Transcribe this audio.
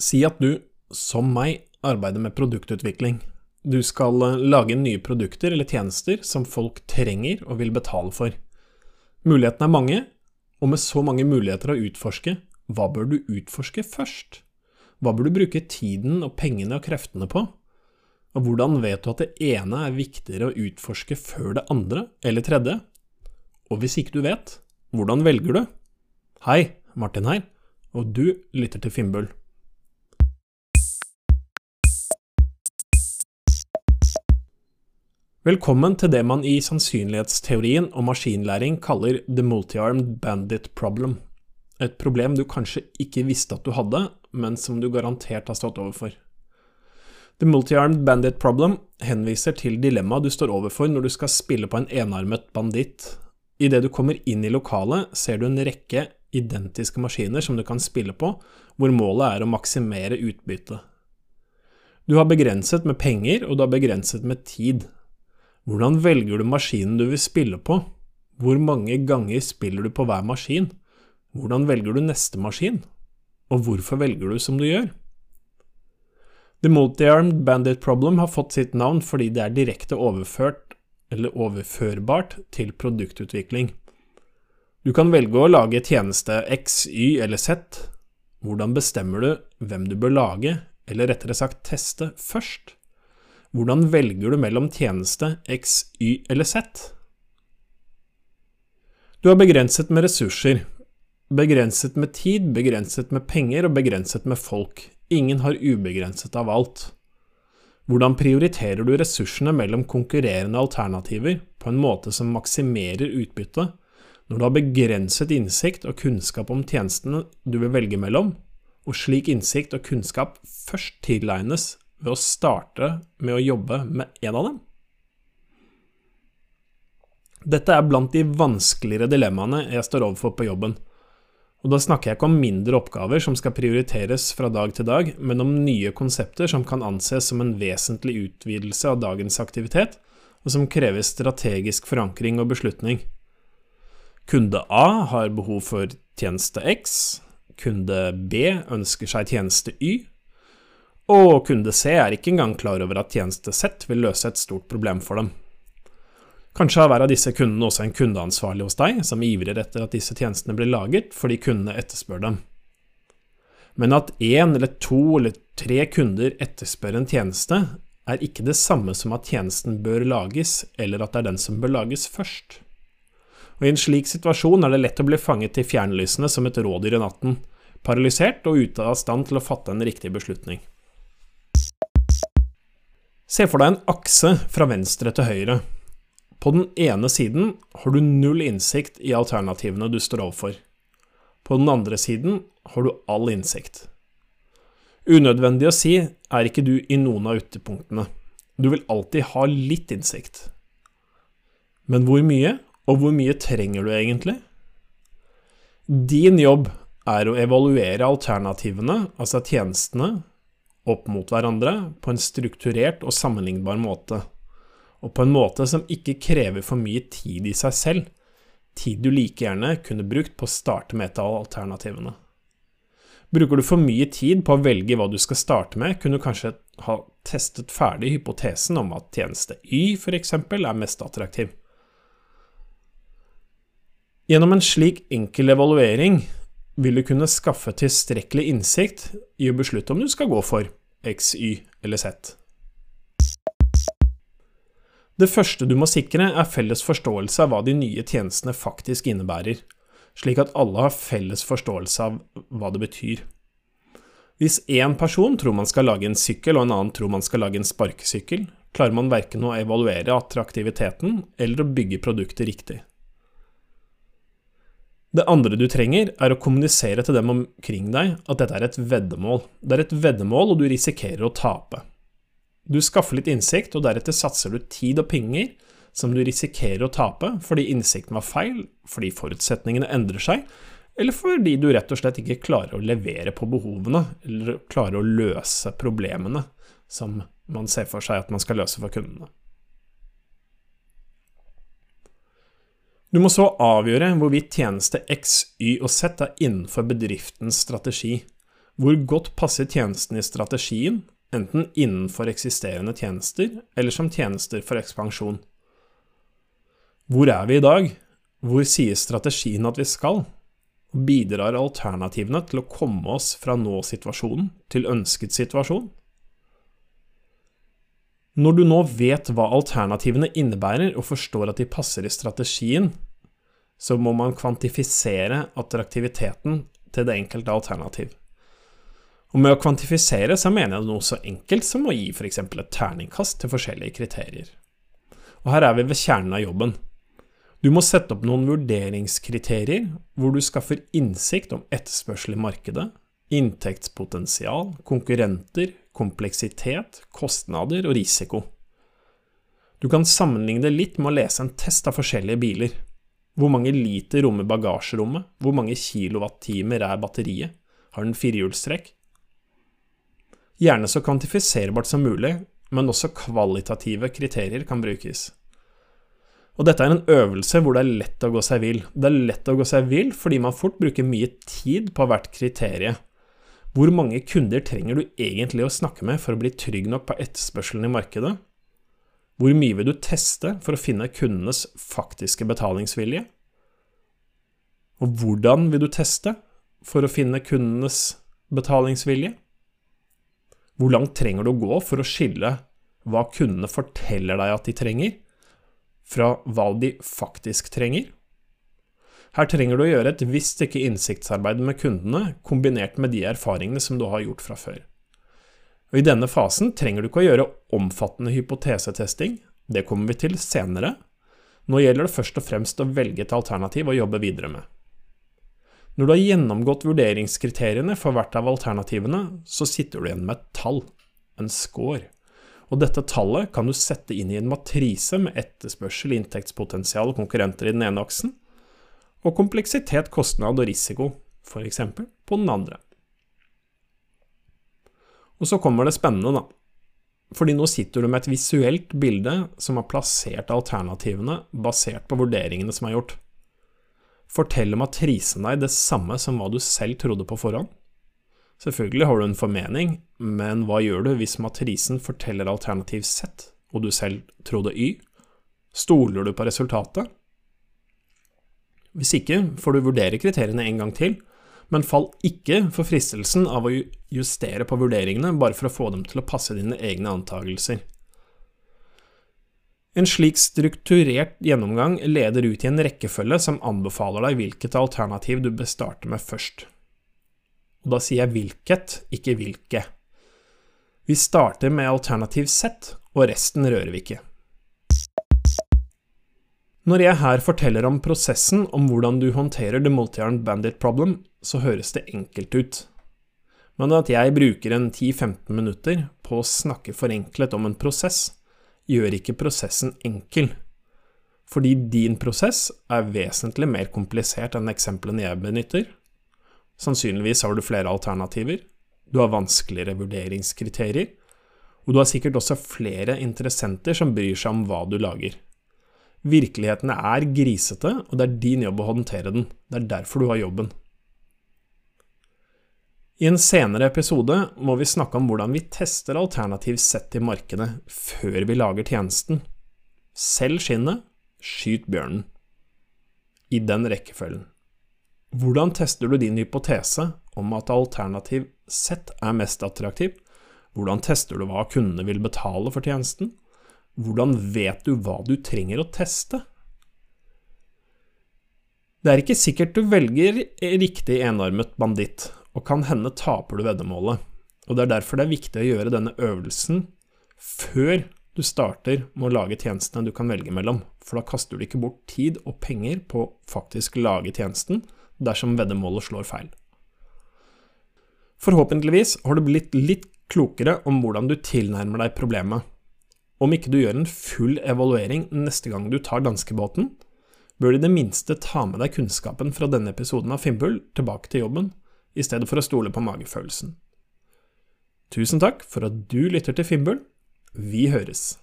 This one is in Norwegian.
Si at du, som meg, arbeider med produktutvikling. Du skal eh, lage nye produkter eller tjenester som folk trenger og vil betale for. Mulighetene er mange, og med så mange muligheter å utforske, hva bør du utforske først? Hva bør du bruke tiden og pengene og kreftene på? Og hvordan vet du at det ene er viktigere å utforske før det andre eller tredje? Og hvis ikke du vet, hvordan velger du? Hei, Martin her, og du lytter til Finnbull. Velkommen til det man i sannsynlighetsteorien og maskinlæring kaller the multi-armed bandit problem. Et problem du kanskje ikke visste at du hadde, men som du garantert har stått overfor. The multi-armed bandit problem henviser til dilemmaet du står overfor når du skal spille på en enarmet banditt. Idet du kommer inn i lokalet, ser du en rekke identiske maskiner som du kan spille på, hvor målet er å maksimere utbyttet. Du har begrenset med penger, og du har begrenset med tid. Hvordan velger du maskinen du vil spille på? Hvor mange ganger spiller du på hver maskin? Hvordan velger du neste maskin? Og hvorfor velger du som du gjør? The Multi-Armed Bandit Problem har fått sitt navn fordi det er direkte overført, eller overførbart, til produktutvikling. Du kan velge å lage tjeneste X, Y eller Z. Hvordan bestemmer du hvem du bør lage, eller rettere sagt teste, først? Hvordan velger du mellom tjeneste X, Y eller Z? Du har begrenset med ressurser, begrenset med tid, begrenset med penger og begrenset med folk. Ingen har ubegrenset av alt. Hvordan prioriterer du ressursene mellom konkurrerende alternativer på en måte som maksimerer utbyttet, når du har begrenset innsikt og kunnskap om tjenestene du vil velge mellom, og slik innsikt og kunnskap først tilegnes ved å starte med å jobbe med en av dem? Dette er blant de vanskeligere dilemmaene jeg står overfor på jobben. Og da snakker jeg ikke om mindre oppgaver som skal prioriteres fra dag til dag, men om nye konsepter som kan anses som en vesentlig utvidelse av dagens aktivitet, og som krever strategisk forankring og beslutning. Kunde A har behov for tjeneste X, kunde B ønsker seg tjeneste Y, og kunde C er ikke engang klar over at tjeneste Z vil løse et stort problem for dem. Kanskje har hver av disse kundene også en kundeansvarlig hos deg, som ivrer etter at disse tjenestene blir laget fordi kundene etterspør dem. Men at én eller to eller tre kunder etterspør en tjeneste, er ikke det samme som at tjenesten bør lages, eller at det er den som bør lages først. Og I en slik situasjon er det lett å bli fanget i fjernlysene som et rådyr i natten, paralysert og ute av stand til å fatte en riktig beslutning. Se for deg en akse fra venstre til høyre. På den ene siden har du null innsikt i alternativene du står overfor. På den andre siden har du all innsikt. Unødvendig å si er ikke du i noen av ytterpunktene. Du vil alltid ha litt innsikt. Men hvor mye, og hvor mye trenger du egentlig? Din jobb er å evaluere alternativene, altså tjenestene, opp mot hverandre på en strukturert og sammenlignbar måte, og på en måte som ikke krever for mye tid i seg selv, tid du like gjerne kunne brukt på å starte med et av alternativene. Bruker du for mye tid på å velge hva du skal starte med, kunne du kanskje ha testet ferdig hypotesen om at tjeneste Y f.eks. er mest attraktiv. Gjennom en slik enkel evaluering vil du kunne skaffe tilstrekkelig innsikt i å beslutte om du skal gå for X, Y eller Z. Det første du må sikre, er felles forståelse av hva de nye tjenestene faktisk innebærer, slik at alle har felles forståelse av hva det betyr. Hvis én person tror man skal lage en sykkel, og en annen tror man skal lage en sparkesykkel, klarer man verken å evaluere attraktiviteten eller å bygge produktet riktig. Det andre du trenger, er å kommunisere til dem omkring deg at dette er et veddemål. Det er et veddemål, og du risikerer å tape. Du skaffer litt innsikt, og deretter satser du tid og penger som du risikerer å tape fordi innsikten var feil, fordi forutsetningene endrer seg, eller fordi du rett og slett ikke klarer å levere på behovene, eller klarer å løse problemene som man ser for seg at man skal løse for kundene. Du må så avgjøre hvorvidt tjeneste X, Y og Z er innenfor bedriftens strategi, Hvor godt passer tjenesten i strategien, enten innenfor eksisterende tjenester eller som tjenester for ekspansjon? Hvor er vi i dag? Hvor sier strategien at vi skal? Bidrar alternativene til å komme oss fra nå-situasjonen til ønsket situasjon? Når du nå vet hva alternativene innebærer og forstår at de passer i strategien, så må man kvantifisere attraktiviteten til det enkelte alternativ. Og med å kvantifisere så mener jeg noe så enkelt som å gi f.eks. et terningkast til forskjellige kriterier. Og her er vi ved kjernen av jobben. Du må sette opp noen vurderingskriterier hvor du skaffer innsikt om etterspørsel i markedet, inntektspotensial, konkurrenter, kompleksitet, kostnader og risiko. Du kan sammenligne litt med å lese en test av forskjellige biler. Hvor mange liter rommer bagasjerommet? Hvor mange kilowattimer er batteriet? Har den firehjulstrekk? Gjerne så kvantifiserbart som mulig, men også kvalitative kriterier kan brukes. Og dette er en øvelse hvor det er lett å gå seg vill. Det er lett å gå seg vill fordi man fort bruker mye tid på hvert kriterium. Hvor mange kunder trenger du egentlig å snakke med for å bli trygg nok på etterspørselen i markedet? Hvor mye vil du teste for å finne kundenes faktiske betalingsvilje? Og hvordan vil du teste for å finne kundenes betalingsvilje? Hvor langt trenger du å gå for å skille hva kundene forteller deg at de trenger, fra hva de faktisk trenger? Her trenger du å gjøre et visst stykke innsiktsarbeid med kundene, kombinert med de erfaringene som du har gjort fra før. Og I denne fasen trenger du ikke å gjøre omfattende hypotesetesting, det kommer vi til senere. Nå gjelder det først og fremst å velge et alternativ å jobbe videre med. Når du har gjennomgått vurderingskriteriene for hvert av alternativene, så sitter du igjen med et tall, en score. Og dette tallet kan du sette inn i en matrise med etterspørsel, inntektspotensial og konkurrenter i den ene aksen, og kompleksitet, kostnad og risiko, f.eks., på den andre. Og så kommer det spennende, da. Fordi nå sitter du med et visuelt bilde som har plassert alternativene basert på vurderingene som er gjort. Forteller matrisen deg det samme som hva du selv trodde på forhånd? Selvfølgelig har du en formening, men hva gjør du hvis matrisen forteller alternativ Z, og du selv trodde Y? Stoler du på resultatet? Hvis ikke får du vurdere kriteriene en gang til, men fall ikke for fristelsen av å justere på vurderingene bare for å få dem til å passe dine egne antagelser. En slik strukturert gjennomgang leder ut i en rekkefølge som anbefaler deg hvilket alternativ du bør starte med først. Og da sier jeg hvilket, ikke hvilke. Vi starter med alternativ Z, og resten rører vi ikke. Når jeg her forteller om prosessen om hvordan du håndterer the multi-armed bandit problem, så høres det enkelt ut. Men at jeg bruker en 10-15 minutter på å snakke forenklet om en prosess, gjør ikke prosessen enkel. Fordi din prosess er vesentlig mer komplisert enn eksemplene jeg benytter. Sannsynligvis har du flere alternativer, du har vanskeligere vurderingskriterier, og du har sikkert også flere interessenter som bryr seg om hva du lager. Virkeligheten er grisete, og det er din jobb å håndtere den. Det er derfor du har jobben. I en senere episode må vi snakke om hvordan vi tester alternativ sett i markedet før vi lager tjenesten. Selg skinnet, skyt bjørnen. I den rekkefølgen. Hvordan tester du din hypotese om at alternativ sett er mest attraktiv? Hvordan tester du hva kundene vil betale for tjenesten? Hvordan vet du hva du trenger å teste? Det er ikke sikkert du velger riktig enarmet banditt, og kan hende taper du veddemålet. Og det er derfor det er viktig å gjøre denne øvelsen før du starter med å lage tjenestene du kan velge mellom, for da kaster du ikke bort tid og penger på å faktisk lage tjenesten dersom veddemålet slår feil. Forhåpentligvis har du blitt litt klokere om hvordan du tilnærmer deg problemet, om ikke du gjør en full evaluering neste gang du tar danskebåten, bør du i det minste ta med deg kunnskapen fra denne episoden av Finnbull tilbake til jobben, i stedet for å stole på magefølelsen. Tusen takk for at du lytter til Finnbull. Vi høres.